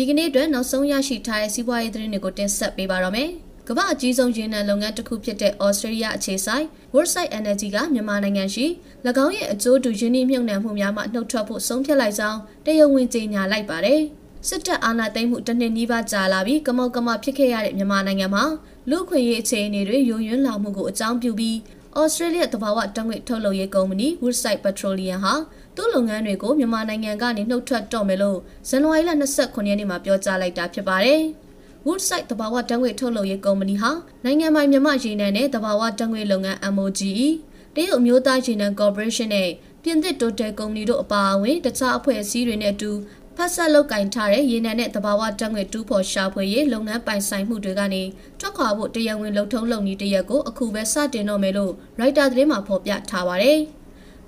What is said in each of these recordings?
ဒီကနေ့အတွက်နောက်ဆုံးရရှိထားတဲ့စီးပွားရေးသတင်းတွေကိုတင်ဆက်ပေးပါရမယ်။ကမ္ဘာအကြီးဆုံးရေနံလုပ်ငန်းတစ်ခုဖြစ်တဲ့ Australia အခြေစိုက် Woodside Energy ကမြန်မာနိုင်ငံရှိ၎င်းရဲ့အကျိုးတူရင်းနှီးမြှုပ်နှံမှုများမှနှုတ်ထွက်ဖို့ဆုံးဖြတ်လိုက်ကြောင်းတရားဝင်ကြေညာလိုက်ပါတယ်။စစ်တပ်အာဏာသိမ်းမှုတစ်နှစ်နီးပါးကြာလာပြီးကမောက်ကမဖြစ်ခဲ့ရတဲ့မြန်မာနိုင်ငံမှာလူခွင့်ရေးအခြေအနေတွေယိုယွင်းလာမှုကိုအကြောင်းပြုပြီးဩစတြေးလျတဘာဝတံငွေထုတ်လုပ်ရေးကုမ္ပဏီ Woodside Petroleum ဟာ သူ့လုပ်ငန်းတွေကိုမြန်မာနိုင်ငံကနေနှုတ်ထွက်တော့မယ်လို့ဇန်နဝါရီလ29ရက်နေ့မှာပြောကြားလိုက်တာဖြစ်ပါတယ်။ Woodside တဘာဝတံငွေထုတ်လုပ်ရေးကုမ္ပဏီဟာနိုင်ငံပိုင်မြန်မာရေနံနဲ့တဘာဝတံငွေလုပ်ငန်း MOGE တရုတ်အမျိုးသားရေနံကော်ပိုရေးရှင်းနဲ့ပြင်သစ်တိုတယ်ကုမ္ပဏီတို့အပါအဝင်တခြားအဖွဲ့အစည်းတွေနဲ့အတူဖက်ဆက်လုတ်ကင်ထားတဲ့ရေနံနဲ့တဘာဝတံငွေတူးဖော်ရှာဖွေရေးလုပ်ငန်းပိုင်ဆိုင်မှုတွေကနေထွက်ခွာဖို့တရားဝင်လှုပ်ထုံးလုပ်နည်းတရက်ကိုအခုပဲစတင်တော့မယ်လို့ Writer သတင်းမှာဖော်ပြထားပါတယ်။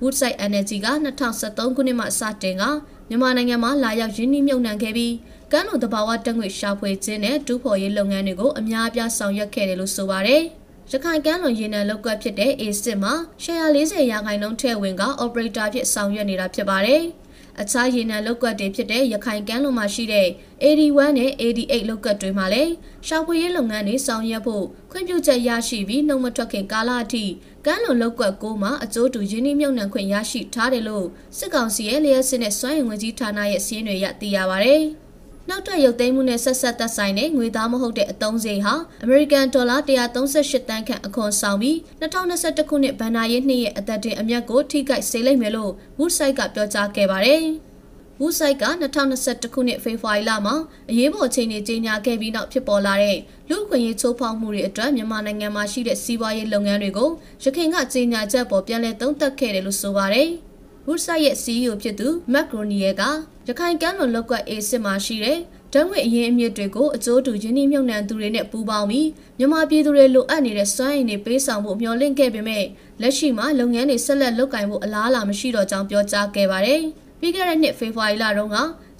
Woodside Energy က2013ခုနှစ်မှစတင်ကမြန်မာနိုင်ငံမှာလာရောက်ရင်းနှီးမြှုပ်နှံခဲ့ပြီးကမ်းလွန်တဘာဝတံငွေရှာဖွေခြင်းနဲ့တူးဖော်ရေးလုပ်ငန်းတွေကိုအများအပြားဆောင်ရွက်ခဲ့တယ်လို့ဆိုပါတယ်။ရခိုင်ကမ်းလွန်ရေနံလောက်ကွက်ဖြစ်တဲ့ A6 မှာ140ရာခိုင်နှုန်းထည့်ဝင်က operator ဖြစ်ဆောင်ရွက်နေတာဖြစ်ပါတယ်။ အခြားရေနံလောက်ကွက်တွေဖြစ်တဲ့ရခိုင်ကမ်းလွန်မှာရှိတဲ့ AD1 နဲ့ AD8 လောက်ကွက်တွေမှာလည်းရှောက်ပွေရေးလုပ်ငန်းတွေဆောင်ရွက်ဖို့ခွင့်ပြုချက်ရရှိပြီးနှုတ်မထွက်ခင်ကာလအထိကမ်းလွန်လောက်ကွက်ကိုမှအကျိုးတူရင်းနှီးမြှုပ်နှံခွင့်ရရှိထားတယ်လို့စစ်ကောင်စီရဲ့လျှက်စစ်နဲ့စွမ်းအင်ဝန်ကြီးဌာနရဲ့စီးရင်တွေရသိရပါဗျ။ နောက်ထပ်ရုပ်သိမ်းမှုနဲ့ဆက်ဆက်သက်ဆိုင်တဲ့ငွေသားမဟုတ်တဲ့အသုံးစရိတ်ဟာအမေရိကန်ဒေါ်လာ138တန်းခန့်အခွန်ဆောင်ပြီး2021ခုနှစ်ဘဏ္ဍာရေးနှစ်ရဲ့အသက်တင်အမြတ်ကိုထိခိုက်စေလိမ့်မယ်လို့ Woodside ကပြောကြားခဲ့ပါတယ်။ Woodside က2021ခုနှစ်ဖေဖော်ဝါရီလမှာအရေးပေါ်အခြေအနေကြေညာခဲ့ပြီးနောက်ဖြစ်ပေါ်လာတဲ့လူ့အခွင့်အရေးချိုးဖောက်မှုတွေအတွက်မြန်မာနိုင်ငံမှာရှိတဲ့စီးပွားရေးလုပ်ငန်းတွေကိုရခိုင်ကကြေညာချက်ပေါ်ပြန်လည်သုံးသပ်ခဲ့တယ်လို့ဆိုပါတယ်။ Woodside ရဲ့ CEO ဖြစ်သူ Matt Gronier ကရခိုင်ကမ်းလွန်လောက်ကအေးစစ်မှာရှိတဲ့ဓာတ်ငွေအရင်းအမြစ်တွေကိုအကျိုးတူရင်းနှီးမြှုပ်နှံသူတွေနဲ့ပူးပေါင်းပြီးမြန်မာပြည်သူတွေလိုအပ်နေတဲ့စွမ်းအင်တွေပေးဆောင်ဖို့မျှော်လင့်ခဲ့ပေမဲ့လက်ရှိမှာလုပ်ငန်းတွေဆက်လက်လုပ်ကိုင်ဖို့အလားအလာမရှိတော့ကြောင်းပြောကြားခဲ့ပါတယ်။ပြီးခဲ့တဲ့နှစ်ဖေဖော်ဝါရီလတုန်းက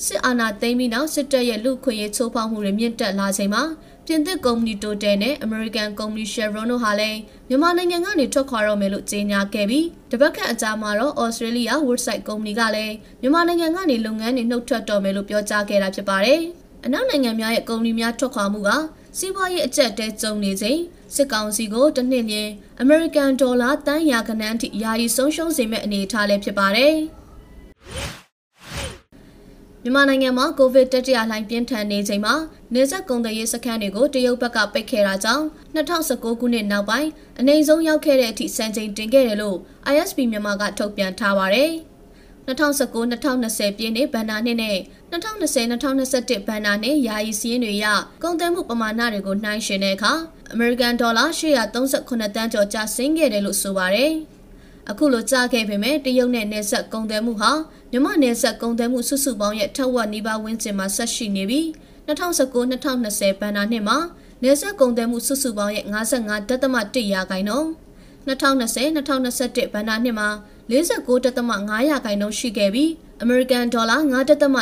စစ်အာဏာသိမ်းပြီးနောက်စစ်တပ်ရဲ့လူခွင့်ရေးချိုးဖောက်မှုတွေမြင့်တက်လာချိန်မှာ ပြင်သစ်ကုမ္ပဏီတိုတယ်နဲ့ American ကုမ္ပဏီ Chevron တို့ဟာလည်းမြန်မာနိုင်ငံကနေထွက်ခွာတော့မယ်လို့ကြေညာခဲ့ပြီးတပတ်ခန့်အကြာမှာတော့ Australia Woodside ကုမ္ပဏီကလည်းမြန်မာနိုင်ငံကနေလုပ်ငန်းတွေနှုတ်ထွက်တော့မယ်လို့ပြောကြားခဲ့တာဖြစ်ပါတယ်။အနောက်နိုင်ငံများရဲ့ကုမ္ပဏီများထွက်ခွာမှုကစီးပွားရေးအကျက်တဲကြုံနေချိန်စစ်ကောင်စီကိုတစ်နှစ်လျင် American ဒေါ်လာတန်းရာခဏန်းထိယာယီဆုံးရှုံးစေမဲ့အနေအထားလည်းဖြစ်ပါတယ်။ မြန်မာနိုင်ငံမှာကိုဗစ်တတိယလှိုင်းပြင်းထန်နေချိန်မှာနေဆက်ကုန်သွယ်ရေးစခန်းတွေကိုတရုတ်ဘက်ကပိတ်ခဲ့တာကြောင့်2019ခုနှစ်နောက်ပိုင်းအနေဆုံးရောက်ခဲ့တဲ့အထိစံချိန်တင်ခဲ့တယ်လို့ ISP မြန်မာကထုတ်ပြန်ထားပါတယ်။2019-2020ပြည့်နှစ်ဘဏ္ဍာနှစ်နဲ့2020-2021ဘဏ္ဍာနှစ်ယာယီစီးရင်တွေရကုန်သွယ်မှုပမာဏတွေကိုနှိုင်းယှဉ်တဲ့အခါအမေရိကန်ဒေါ်လာ838တန်းကျော်ကျဆင်းခဲ့တယ်လို့ဆိုပါတယ်။အခုလိုကြားခဲ့ပေမဲ့တရုတ်နဲ့နယ်စပ်ကုန်သွယ်မှုဟာ မြမနယ်စပ်ကုန်သွယ်မှုစုစုပေါင်းရဲ့ထက်ဝက်နီးပါးဝန်းကျင်မှာဆက်ရှိနေပြီး2019-2020ဘဏ္ဍာနှစ်မှာနယ်စပ်ကုန်သွယ်မှုစုစုပေါင်းရဲ့55.1ရာခိုင်နှုန်း2020-2021ဘဏ္ဍာနှစ်မှာ49.5ရာခိုင်နှုန်းရှိခဲ့ပြီးအမေရိကန်ဒေါ်လာ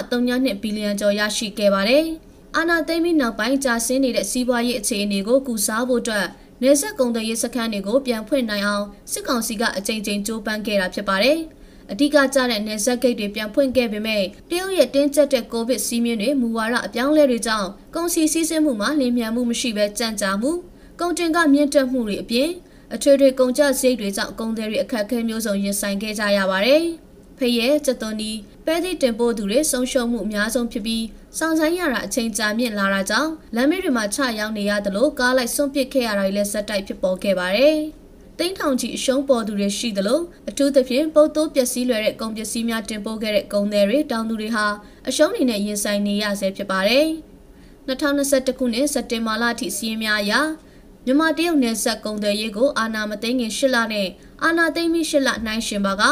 9.32ဘီလီယံကျော်ရရှိခဲ့ပါတယ်။အာနာသိမ့်ပြီးနောက်ပိုင်းကြာဆင်းနေတဲ့စီးပွားရေးအခြေအနေကိုကုစားဖို့အတွက်နေဆက်ကုံတရေးစခန်းတွေကိုပြန်ဖွင့်နိုင်အောင်စစ်ကောင်စီကအကြိမ်ကြိမ်ကြိုးပမ်းခဲ့တာဖြစ်ပါတယ်။ အဓိကကျတဲ့နေဆက်ဂိတ်တွေပြန်ဖွင့်ခဲ့ပေမဲ့တရုတ်ရဲ့တင်းကျပ်တဲ့ကိုဗစ်စီးမြင့်တွေမူဝါဒအပြောင်းလဲတွေကြောင့်ကုန်စည်စည်းစိမ်မှုမှာလျင်မြန်မှုမရှိဘဲကြန့်ကြာမှုကုန်တင်ကမြင့်တက်မှုတွေအပြင်အထွေထွေကုန်ကျစရိတ်တွေကြောင့်ကုန်သည်တွေအခက်အခဲမျိုးစုံရင်ဆိုင်ခဲ့ကြရပါတယ်။ဖရဲစက်သွန်ဒီပဲသည့်တင်ပို့သူတွေဆုံးရှုံးမှုအများဆုံးဖြစ်ပြီးစောင့်ဆိုင်ရတာအချိန်ကြာမြင့်လာတာကြောင့်လမ်းမေးတွေမှာချရောက်နေရတယ်လို့ကားလိုက်စွန့်ပစ်ခဲ့ရတာတွေလည်းဇက်တိုက်ဖြစ်ပေါ်ခဲ့ပါတယ်။ တိန်းထောင်ချီအရှုံးပေါ်သူတွေရှိသလိုအထူးသဖြင့်ပုတ်တိုးပျက်စီးလွယ်တဲ့ကုန်ပစ္စည်းများတင်ပို့ခဲ့တဲ့ကုန်သည်တွေတောင်သူတွေဟာအရှုံးတွေနဲ့ရင်ဆိုင်နေရဆဲဖြစ်ပါတယ်။2021ခုနှစ်စက်တင်ဘာလအထိစီးရင်များအရမြန်မာတရုတ်နယ်စပ်ကုန်သွယ်ရေးကိုအာဏာမသိမ်းခင်၈လနဲ့အာဏာသိမ်းပြီး၈လနှိုင်းရှင်ပါက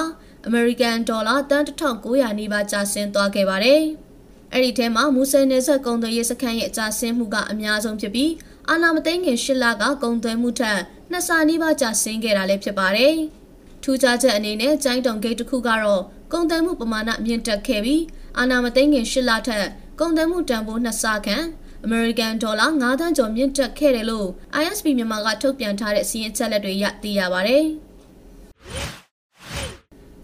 အမေရိကန်ဒေါ်လာတန်1900နီးပါးကျဆင်းသွားခဲ့ပါတယ်။အဲ့ဒီထဲမှာမူဆယ်နယ်စပ်ကုန်သွယ်ရေးစခန်းရဲ့ကျဆင်းမှုကအများဆုံးဖြစ်ပြီး အာနာမသိန်းခင်၈လကကုန်သွယ်မှုထက်နှစ်ဆနီးပါးကျဆင်းခဲ့တာလည်းဖြစ်ပါတယ်။ထူးခြားချက်အနေနဲ့ကျိုင်းတုံဂိတ်တစ်ခုကတော့ကုန်သွယ်မှုပမာဏမြင့်တက်ခဲ့ပြီးအာနာမသိန်းခင်၈လထက်ကုန်သွယ်မှုတန်ဖိုးနှစ်ဆခန့်အမေရိကန်ဒေါ်လာ9သန်းကျော်မြင့်တက်ခဲ့တယ်လို့ ISP မြန်မာကထုတ်ပြန်ထားတဲ့စီးရင်ချက်လက်တွေရသိရပါဗျ။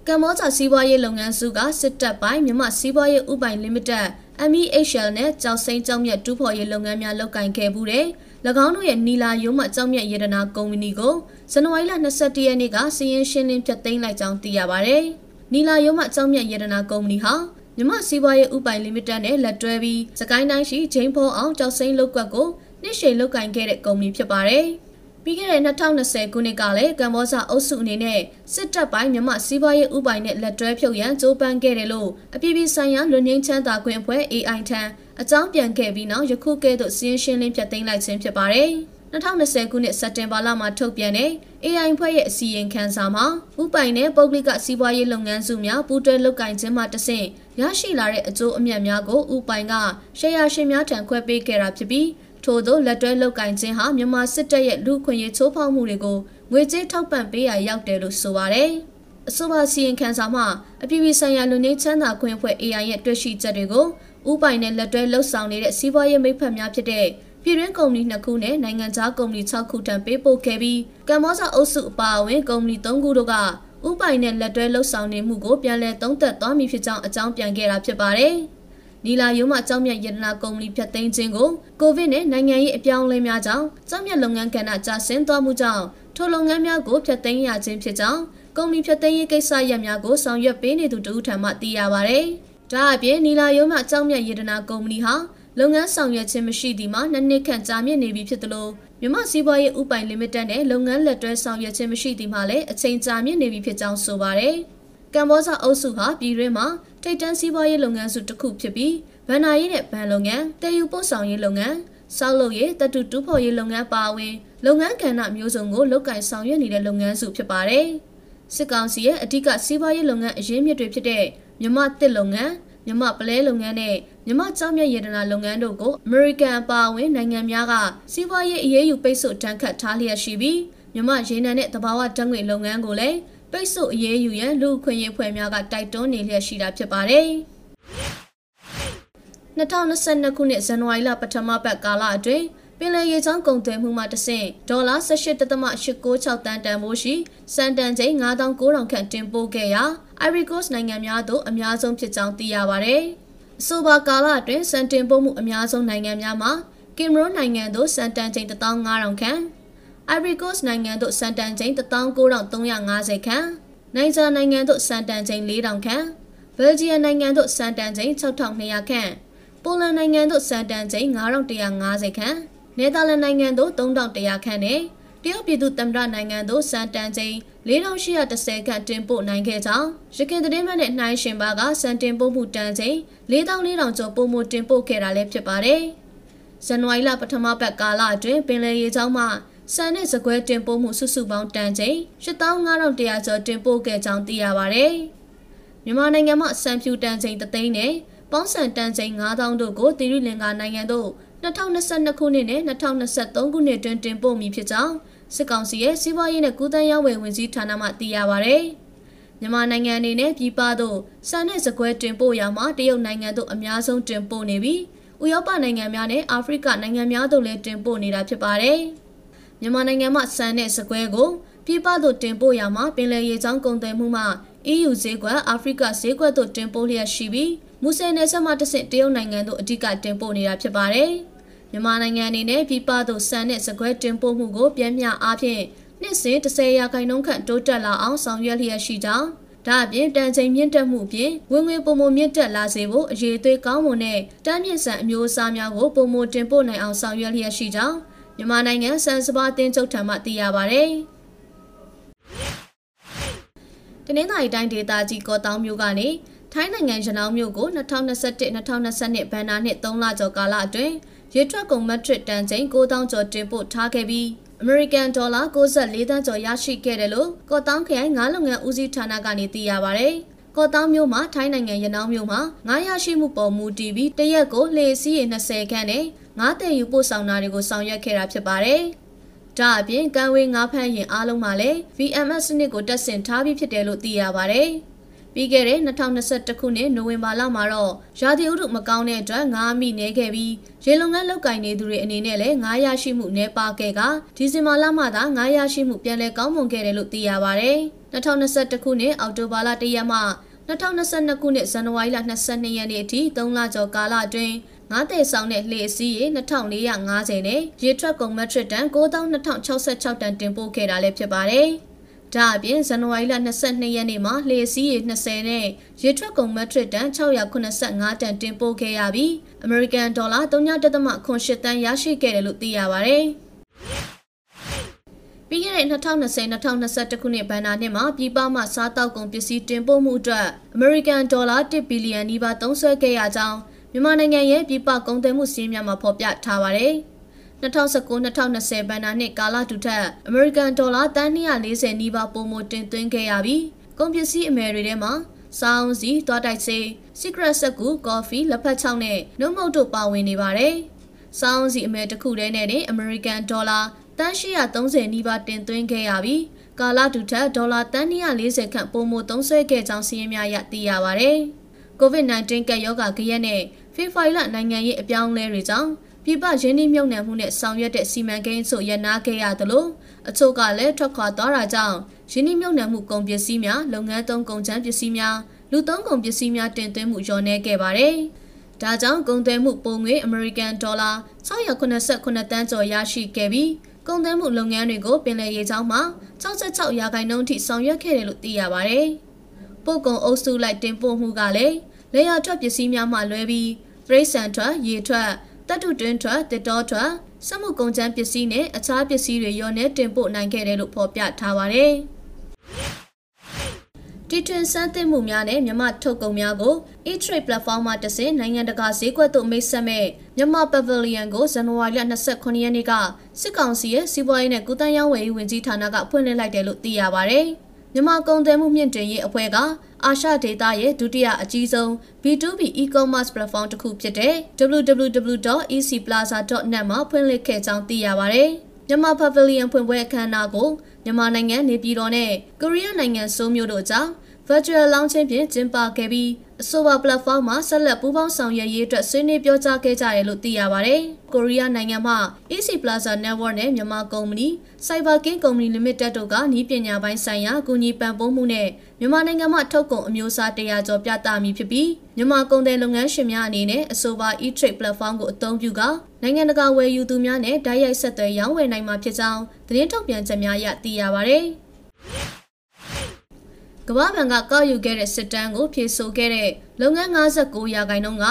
ကမ္ဘောဇာစီးပွားရေးလုပ်ငန်းစုကစစ်တပ်ပိုင်းမြမစီးပွားရေးဥပိုင် limited MEHL နဲ့ကြောက်စိမ်းကြောက်မြတ်တူးဖော်ရေးလုပ်ငန်းများလုပ်ကင်ခဲ့မှုတဲ့၎ င်းတို့ရဲ့နီလာယုံမှကြောက်မြတ်ရတနာကုမ္ပဏီကိုဇန်နဝါရီလ22ရက်နေ့ကစီရင်ရှင်းလင်းဖျက်သိမ်းလိုက်ကြောင်းသိရပါဗျ။နီလာယုံမှကြောက်မြတ်ရတနာကုမ္ပဏီဟာမြမစီးပွားရေးဥပိုင်လီမိတက်နဲ့လက်တွဲပြီးစကိုင်းတိုင်းရှိဂျိမ်းဖောအောင်ကြောက်စိမ်းလုပ်ကွက်ကိုနှစ်ရှည်လုပ်ကင်ခဲ့တဲ့ကုမ္ပဏီဖြစ်ပါတယ်။ပြီးခဲ့တဲ့2020ခုနှစ်ကလည်းကမ္ဘောဇအုပ်စုအနေနဲ့စစ်တပ်ပိုင်းမြမစီးပွားရေးဥပိုင်နဲ့လက်တွဲဖြုတ်ရန်ကြိုးပမ်းခဲ့တယ်လို့အပြည်ပြည်ဆိုင်ရာလူငင်းချမ်းသာခွင့်အဖွဲ့ AI ထံအကြောင်းပြန်ခဲ့ပြီးနောက်ယခုကဲ့သို့စီးရင်ရှင်းလင်းပြတ်သိမ်းလိုက်ခြင်းဖြစ်ပါတယ်။2020ခုနှစ်စက်တင်ဘာလမှာထုတ်ပြန်တဲ့ AI ဖွဲ့ရဲ့အစီရင်ခံစာမှာဥပိုင်နဲ့ပုဂ္ဂလိကစီးပွားရေးလုပ်ငန်းစုများပူးတွဲလုပ်ကိုင်ခြင်းမှတဆင့်ရရှိလာတဲ့အကျိုးအမြတ်များကိုဥပိုင်ကရှယ်ယာရှင်များထံခွဲပေးခဲ့တာဖြစ်ပြီးထို့သောလက်တွဲလုပ်ကိုင်ခြင်းဟာမြန်မာစစ်တပ်ရဲ့လူခွင့်ရေးချိုးဖောက်မှုတွေကိုငွေကြေးထောက်ပံ့ပေးရရောက်တယ်လို့ဆိုပါတယ်။အဆိုပါစီရင်ခံစာမှာအပြည်ပြည်ဆိုင်ရာလူနေချမ်းသာခွင့်အဖွဲ့ AI ရဲ့တွေ့ရှိချက်တွေကို ဥပိုင်နဲ့လက်တွဲလှုပ်ဆောင်နေတဲ့စီးပွားရေးမိဖက်များဖြစ်တဲ့ပြည်တွင်းကုမ္ပဏီ2ခုနဲ့နိုင်ငံခြားကုမ္ပဏီ6ခုတန်ပေးပို့ခဲ့ပြီးကမ္ဘောဇအုပ်စုအပါအဝင်ကုမ္ပဏီ3ခုတို့ကဥပိုင်နဲ့လက်တွဲလှုပ်ဆောင်နေမှုကိုပြန်လည်သုံးသပ်သွားမည်ဖြစ်ကြောင်းအကြောင်းပြန်ခဲ့တာဖြစ်ပါတယ်။နီလာယုံမှကြောင်းမြတ်ရတနာကုမ္ပဏီဖြတ်သိမ်းခြင်းကိုကိုဗစ်နဲ့နိုင်ငံရေးအပြောင်းအလဲများကြောင့်ကြောင်းမြတ်လုပ်ငန်းကဏ္ဍကျဆင်းသွားမှုကြောင့်ထိုလုပ်ငန်းများကိုဖျက်သိမ်းရခြင်းဖြစ်ကြောင်းကုမ္ပဏီဖျက်သိမ်းရေးကိစ္စရပ်များကိုဆောင်ရွက်ပေးနေသူတဦးထံမှသိရပါဗျ။ ဒါအပြင်နီလာယုံမှကြောင်းမြတ်ရတနာကုမ္ပဏီဟာလုပ်ငန်းဆောင်ရွက်ခြင်းမရှိသည်မှာနှစ်နှစ်ခန့်ကြာမြင့်နေပြီဖြစ်သလိုမြမစီးပွားရေးဥပိုင်လီမိတက်နဲ့လုပ်ငန်းလက်တွဲဆောင်ရွက်ခြင်းမရှိသည်မှာလည်းအချိန်ကြာမြင့်နေပြီဖြစ်ကြောင်းဆိုပါတယ်။ကမ္ဘောဇအုပ်စုဟာပြည်တွင်းမှာထိပ်တန်းစီးပွားရေးလုပ်ငန်းစုတစ်ခုဖြစ်ပြီးဗန်နာရေးနဲ့ဗန်လုပ်ငန်း၊တည်ယူပို့ဆောင်ရေးလုပ်ငန်း၊စောက်လုပ်ရေးတတူတူဖော်ရေးလုပ်ငန်းပါဝင်လုပ်ငန်းကဏ္ဍမျိုးစုံကိုလုပ်ကင်ဆောင်ရွက်နေတဲ့လုပ်ငန်းစုဖြစ်ပါတယ်။စစ်ကောင်စီရဲ့အဓိကစီးပွားရေးလုပ်ငန်းအရင်းမြစ်တွေဖြစ်တဲ့ မြမတစ်လုပ်ငန်းမြမပလဲလုပ်ငန်းနဲ့မြမကြောက်မြတ်ရတနာလုပ်ငန်းတို့ကိုအမေရိကန်အပါအဝင်နိုင်ငံများကစီးပွားရေးအရေးယူပိတ်ဆို့တန်းခတ်ထားလျက်ရှိပြီးမြမရေနံနဲ့တဘာဝဓာတ်ငွေလုပ်ငန်းကိုလည်းပိတ်ဆို့အရေးယူရန်လူခွင့်ရေးဖွဲ့များကတိုက်တွန်းနေလျက်ရှိတာဖြစ်ပါတယ်။2022ခုနှစ်ဇန်နဝါရီလပထမပတ်ကာလအတွင်းပ င်လယ်ရေချောင်းကုန်သွယ်မှုမှတဆင့်ဒေါ်လာ18.896တန်တန်ဖိုးရှိစံတန်ချိန်9900ခန့်တင်ပို့ခဲ့ရာ Ivory Coast နိုင်ငံများသို့အများဆုံးဖြစ်ကြောင်းသိရပါဗျ။အဆိုပါကာလအတွင်းစံတင်ပို့မှုအများဆုံးနိုင်ငံများမှာကင်မရွန်နိုင်ငံသို့စံတန်ချိန်15000ခန့် Ivory Coast နိုင်ငံသို့စံတန်ချိန်19350ခန့်နိုင်ဂျာနိုင်ငံသို့စံတန်ချိန်4000ခန့်ဘယ်ဂျီယံနိုင်ငံသို့စံတန်ချိန်6200ခန့်ပိုလန်နိုင်ငံသို့စံတန်ချိန်9150ခန့် နယ်သာလန်နိုင်ငံသို့3100ခန့်နဲ့တရုတ်ပြည်သူ့သမ္မတနိုင်ငံသို့စံတန်ချိန်4810ခန့်တင်ပို့နိုင်ခဲ့ကြောင်းရခိုင်သတင်းမှနဲ့နှိုင်းရှင်ပါကစံတင်ပို့မှုတန်ချိန်4400ကျော်ပို့မှုတင်ပို့ခဲ့တာလည်းဖြစ်ပါတယ်။ဇန်နဝါရီလပထမပတ်ကာလအတွင်းပင်လယ်ရေကြောင်းမှစံနဲ့စကွဲတင်ပို့မှုစုစုပေါင်းတန်ချိန်8500ကျော်တင်ပို့ခဲ့ကြောင်းသိရပါတယ်။မြန်မာနိုင်ငံမှာစံဖြူတန်ချိန်3သိန်းနဲ့ပေါင်းစံတန်ချိန်9000တို့ကိုတိရိလင်္ကာနိုင်ငံသို့ 2022ခုနှစ်နဲ့2023ခုနှစ်တွင်တင်ပို့မည်ဖြစ်ကြောင်းစစ်ကောင်စီရဲ့စီးပွားရေးနဲ့ကုသရေးဝန်ဝင်ကြီးဌာနမှသိရပါဗျ။မြန်မာနိုင်ငံအနေနဲ့ပြည်ပသို့စံနဲ့စကွဲတင်ပို့ရမှာတရုတ်နိုင်ငံသို့အများဆုံးတင်ပို့နေပြီးဥရောပနိုင်ငံများနဲ့အာဖရိကနိုင်ငံများသို့လည်းတင်ပို့နေတာဖြစ်ပါတယ်။မြန်မာနိုင်ငံမှာစံနဲ့စကွဲကိုပြည်ပသို့တင်ပို့ရမှာပင်လယ်ရေကြောင်းကုန်သွယ်မှုမှ EU ဈေးကွက်အာဖရိကဈေးကွက်သို့တင်ပို့လျက်ရှိပြီးမူဆယ်နယ်စပ်မှတဆင့်တရုတ်နိုင်ငံသို့အဓိကတင်ပို့နေတာဖြစ်ပါတယ်။ မြန်မာနိုင်ငံအနေနဲ့ပြည်ပသို့ဆန်တဲ့စကွဲတင်ပို့မှုကိုပြန်မြအားဖြင့်နှစ်စဉ်30ရာခိုင်နှုန်းခန့်တိုးတက်လာအောင်ဆောင်ရွက်လျက်ရှိကြောင်းဒါအပြင်တန်ချိန်မြင့်တက်မှုအပြင်ဝင်ငွေပုံမမြင့်တက်လာစေဖို့အရေးသွေးကောင်းမွန်တဲ့တမ်းမြင့်ဆန်အမျိုးအစားများကိုပုံမတင်ပို့နိုင်အောင်ဆောင်ရွက်လျက်ရှိကြောင်းမြန်မာနိုင်ငံစံစပါးတင်းချုပ်ထံမှသိရပါဗျ။တနင်္သာရီတိုင်းဒေသကြီးကောတောင်မြို့ကနေထိုင်းနိုင်ငံရနောင်းမြို့ကို2021-2022ဘဏ္ဍာနှစ်3လကျော်ကာလအတွင်း ရေထွက်ကုန်မက်ထရစ်တန်ချိန်9000ကျော်တင်ပို့ထားခဲ့ပြီးအမေရိကန်ဒေါ်လာ64သန်းကျော်ရရှိခဲ့တယ်လို့ကော့တောင်းခရိုင်ငါးလုပ်ငန်းဦးစီးဌာနကနေသိရပါဗျ။ကော့တောင်းမြို့မှာထိုင်းနိုင်ငံရနောင်းမြို့မှာငါးရရှိမှုပေါ်မူတည်ပြီးတရက်ကိုလှေစီးရေ20ခန့်နဲ့ငါးတည်ယူပို့ဆောင်တာတွေကိုဆောင်ရွက်ခဲ့တာဖြစ်ပါတယ်။ဒါအပြင်ကံဝေးငါးဖမ်းရင်အားလုံးမှာလည်း VMS စနစ်ကိုတက်ဆင်ထားပြီးဖြစ်တယ်လို့သိရပါဗျ။ ပြီးခဲ့တဲ့2021ခုနှစ်နိုဝင်ဘာလမှာတော့ရာသီဥတုမကောင်းတဲ့အတွက်ငါးမိနေခဲ့ပြီးရေလုံငန်းလောက်ကင်နေသူတွေအနေနဲ့လည်းငါးရရှိမှုနှဲပါခဲ့ကဒီဇင်ဘာလမှသာငါးရရှိမှုပြန်လည်ကောင်းမွန်ခဲ့တယ်လို့သိရပါဗျ2021ခုနှစ်အောက်တိုဘာလ1ရက်မှ2022ခုနှစ်ဇန်နဝါရီလ22ရက်နေ့အထိ3လကျော်ကာလအတွင်းငါးတဲ့ဆောင်တဲ့လှေအစီးရေ2450နဲ့ရေထွက်ကုန်မက်ထရစ်တန်9266တန်တင်ပို့ခဲ့တာလည်းဖြစ်ပါတယ်။ ဒါအပြင်ဇန်နဝါရီလ22ရက်နေ့မှာလှေအစီးရေ20နဲ့ရေထွက်ကုန်မက်ထရစ်တန်685တန်တင်ပို့ခဲ့ရပြီးအမေရိကန်ဒေါ်လာ3.8တန်ရရှိခဲ့တယ်လို့သိရပါတယ်။ပြီးခဲ့တဲ့2020-2021ခုနှစ်ဘဏ္ဍာနှစ်မှာပြည်ပမှစားတောက်ကုန်ပစ္စည်းတင်ပို့မှုအတွက်အမေရိကန်ဒေါ်လာ1ဘီလီယံနီးပါးသုံးစွဲခဲ့ရကြောင်းမြန်မာနိုင်ငံရဲ့ပြည်ပကုန်သွယ်မှုစီးများမှာဖော်ပြထားပါတယ်။ 2019-2020ဘဏ္ဍာနှစ်ကာလတူထက်အမေရိကန်ဒေါ်လာတန်း240နီးပါးပိုမိုတင်သွင်းခဲ့ရပြီးကုန်ပစ္စည်းအမယ်တွေထဲမှာစောင်းစီ၊တွားတိုက်စေး၊စီကရက်ဆက်ကူ၊ကော်ဖီ၊လက်ဖက်ချောင်းနဲ့နှုတ်မုတ်တို့ပါဝင်နေပါတယ်။စောင်းစီအမယ်တစ်ခုတည်းနဲ့အမေရိကန်ဒေါ်လာတန်း830နီးပါးတင်သွင်းခဲ့ရပြီးကာလတူထက်ဒေါ်လာတန်း240ခန့်ပိုမိုသုံးစွဲခဲ့ကြောင်းစီးရင်များရသိရပါတယ်။ COVID-19 ကပ်ရောဂါကြရက်နဲ့ဖေဖော်ဝါရီလနိုင်ငံရေးအပြောင်းအလဲတွေကြောင့် ပြည်ပရင်းနှီးမြှုပ်နှံမှုနဲ့ဆောင်ရွက်တဲ့စီမံကိန်းဆိုရနာခဲ့ရသလိုအချို့ကလည်းထွက်ခွာသွားတာကြောင့်ရင်းနှီးမြှုပ်နှံမှုကုန်ပစ္စည်းများလုပ်ငန်းသုံးကုန်ချမ်းပစ္စည်းများလူသုံးကုန်ပစ္စည်းများတင်သွင်းမှုလျော့နည်းခဲ့ပါတယ်။ဒါကြောင့်ကုန်သွယ်မှုပုံငွေအမေရိကန်ဒေါ်လာ689တန်းကျော်ရရှိခဲ့ပြီးကုန်သွယ်မှုလုပ်ငန်းတွေကိုပင်လယ်ရေချောင်းမှာ66ရာခိုင်နှုန်းထိဆောင်ရွက်ခဲ့တယ်လို့သိရပါတယ်။ပို့ကုန်အုပ်စုလိုက်တင်ပို့မှုကလည်းလေယာထွက်ပစ္စည်းများမှလွဲပြီးပရိစံထွက်ရေထွက် တပ်တုတွင်းထွက်တစ်တော်ထွက်စက်မှုကုန်ကျန်းပစ္စည်းနဲ့အခြားပစ္စည်းတွေရောနဲ့တင်ပို့နိုင်ခဲ့တယ်လို့ဖော်ပြထားပါတယ်။တီထွင်စမ်းသစ်မှုများနဲ့မြမထုတ်ကုန်များကို e-trade platform မှာတဆင့်နိုင်ငံတကာဈေးကွက်သို့မိတ်ဆက်မဲ့မြမ Pavilion ကိုဇန်နဝါရီလ29ရက်နေ့ကစစ်ကောင်စီရဲ့စီးပွားရေးနဲ့ကုသရေးဝန်ကြီးဝန်ကြီးဌာနကဖွင့်လှစ်လိုက်တယ်လို့သိရပါဗျ။ မြမကုန်သွယ်မှုမြင့်တင်ရေးအဖွဲ့ကအာရှဒေသရဲ့ဒုတိယအကြီးဆုံး B2B e-commerce platform တစ်ခုဖြစ်တဲ့ www.ecplaza.net မှာဖွင့်လှစ်ခဲ့ကြောင်းသိရပါဗျ။မြန်မာ Pavilion ဖွင့်ပွဲအခမ်းအနားကိုမြန်မာနိုင်ငံနေပြည်တော်နဲ့ကိုရီးယားနိုင်ငံဆိုးမြို့တို့ကြောင့် virtual launching ဖြင့်ကျင်းပခဲ့ပြီး အဆိုပါ platform မှာဆက်လက်ပူးပေါင်းဆောင်ရွက်ရေးအတွက်ဆွေးနွေးပြောကြားခဲ့ကြတယ်လို့သိရပါဗျ။ကိုရီးယားနိုင်ငံမှ AC Plaza Network နဲ့မြန်မာကုမ္ပဏီ Cyber King Company Limited တို့ကနည်းပညာပိုင်းဆိုင်ရာကူညီပံ့ပိုးမှုနဲ့မြန်မာနိုင်ငံမှထုတ်ကုန်အမျိုးအစားတရာကျော်ပြသမည်ဖြစ်ပြီးမြန်မာကုန်သည်လုပ်ငန်းရှင်များအနေနဲ့အဆိုပါ e-trade platform ကိုအသုံးပြုကနိုင်ငံတကာဝယ်ယူသူများနဲ့တိုက်ရိုက်ဆက်သွယ်ရောင်းဝယ်နိုင်မှာဖြစ်ကြောင်းသတင်းထုတ်ပြန်ချက်များအရသိရပါဗျ။က မ္ဘာဘဏ်ကကောက်ယူခဲ့တဲ့စစ်တမ်းကိုဖြေဆိုခဲ့တဲ့လုပ်ငန်း59ရာခိုင်နှုန်းက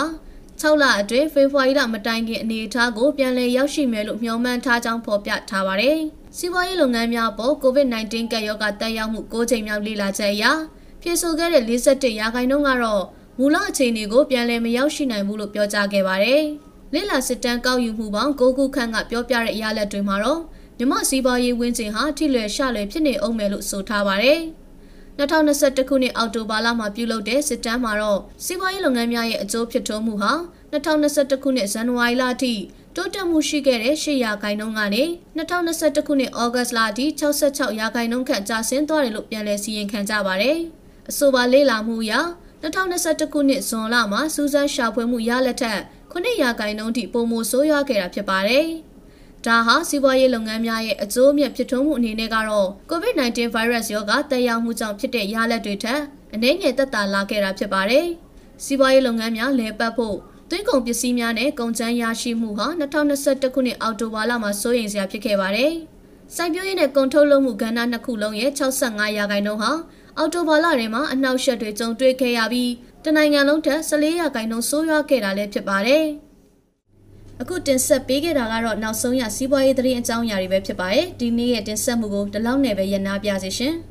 6လအတွင်းဖေဖော်ဝါရီလမတိုင်ခင်အနေအထားကိုပြန်လည်ရောက်ရှိမယ်လို့မျှော်မှန်းထားကြောင်းဖော်ပြထားပါတယ်။စီးပွားရေးလုပ်ငန်းများပေါ် COVID-19 ကပ်ရောဂါတက်ရောက်မှု၉ချိန်မြောက်လေ့လာချက်အရဖြေဆိုခဲ့တဲ့47ရာခိုင်နှုန်းကတော့မူလအခြေအနေကိုပြန်လည်မရောက်ရှိနိုင်ဘူးလို့ပြောကြားခဲ့ပါတယ်။လေ့လာစစ်တမ်းကောက်ယူမှုပေါင်း9ခုခန့်ကပြောပြတဲ့ရလဒ်တွေမှာတော့မြမစီးပွားရေးဝင်းကျင်ဟာထိလွယ်ရှလွယ်ဖြစ်နေအောင်မယ်လို့ဆိုထားပါတယ်။ 2021ခုနှစ်အောက်တိုဘာလမှာပြုလုပ်တဲ့စစ်တမ်းမှာတော့စီးပွားရေးလုပ်ငန်းများရဲ့အကျိုးဖြစ်ထွန်းမှုဟာ2021ခုနှစ်ဇန်နဝါရီလအထိတိုးတက်မှုရှိခဲ့တဲ့8ရာခိုင်နှုန်းကနေ2021ခုနှစ်ဩဂတ်လအထိ66ရာခိုင်နှုန်းခန့်ကျဆင်းသွားတယ်လို့ပြန်လည်စီရင်ခံကြပါတယ်။အဆိုပါလေ့လာမှုအရ2021ခုနှစ်ဇွန်လမှာစူးစမ်းရှာဖွေမှုရလက်ထက်9ရာခိုင်နှုန်းထိပုံမိုဆိုးရွားခဲ့တာဖြစ်ပါတယ်။ ဒါဟာစီးပွားရေးလုပ်ငန်းများရဲ့အကျိုးမြတ်ဖြစ်ထွန်းမှုအနေနဲ့ကတော့ COVID-19 virus ရောဂါတက်ရောက်မှုကြောင့်ဖြစ်တဲ့ရလဒ်တွေထက်အနည်းငယ်သက်သာလာခဲ့တာဖြစ်ပါတယ်။စီးပွားရေးလုပ်ငန်းများလဲပတ်ဖို့သွင်းကုန်ပစ္စည်းများနဲ့ကုန်ကျန်းရရှိမှုဟာ2021ခုနှစ်အောက်တိုဘာလမှာစိုးရိမ်စရာဖြစ်ခဲ့ပါတယ်။စိုက်ပျိုးရေးနဲ့ကုန်ထုတ်လုပ်မှုကဏ္ဍနှစ်ခုလုံးရဲ့65ရာခိုင်နှုန်းဟာအောက်တိုဘာလထဲမှာအနှောက်အယှက်တွေကြုံတွေ့ခဲ့ရပြီးတနိုင်ငံလုံးထက်14ရာခိုင်နှုန်းဆိုးရွားခဲ့တာလည်းဖြစ်ပါတယ်။ အခုတင်ဆက်ပေးခဲ့တာကတော့နောက်ဆုံးရစီးပွားရေးသတင်းအကြောင်းအရာတွေပဲဖြစ်ပါတယ်ဒီနေ့ရဲ့တင်ဆက်မှုကိုဒီလောက်နဲ့ပဲရနာပြစေရှင်။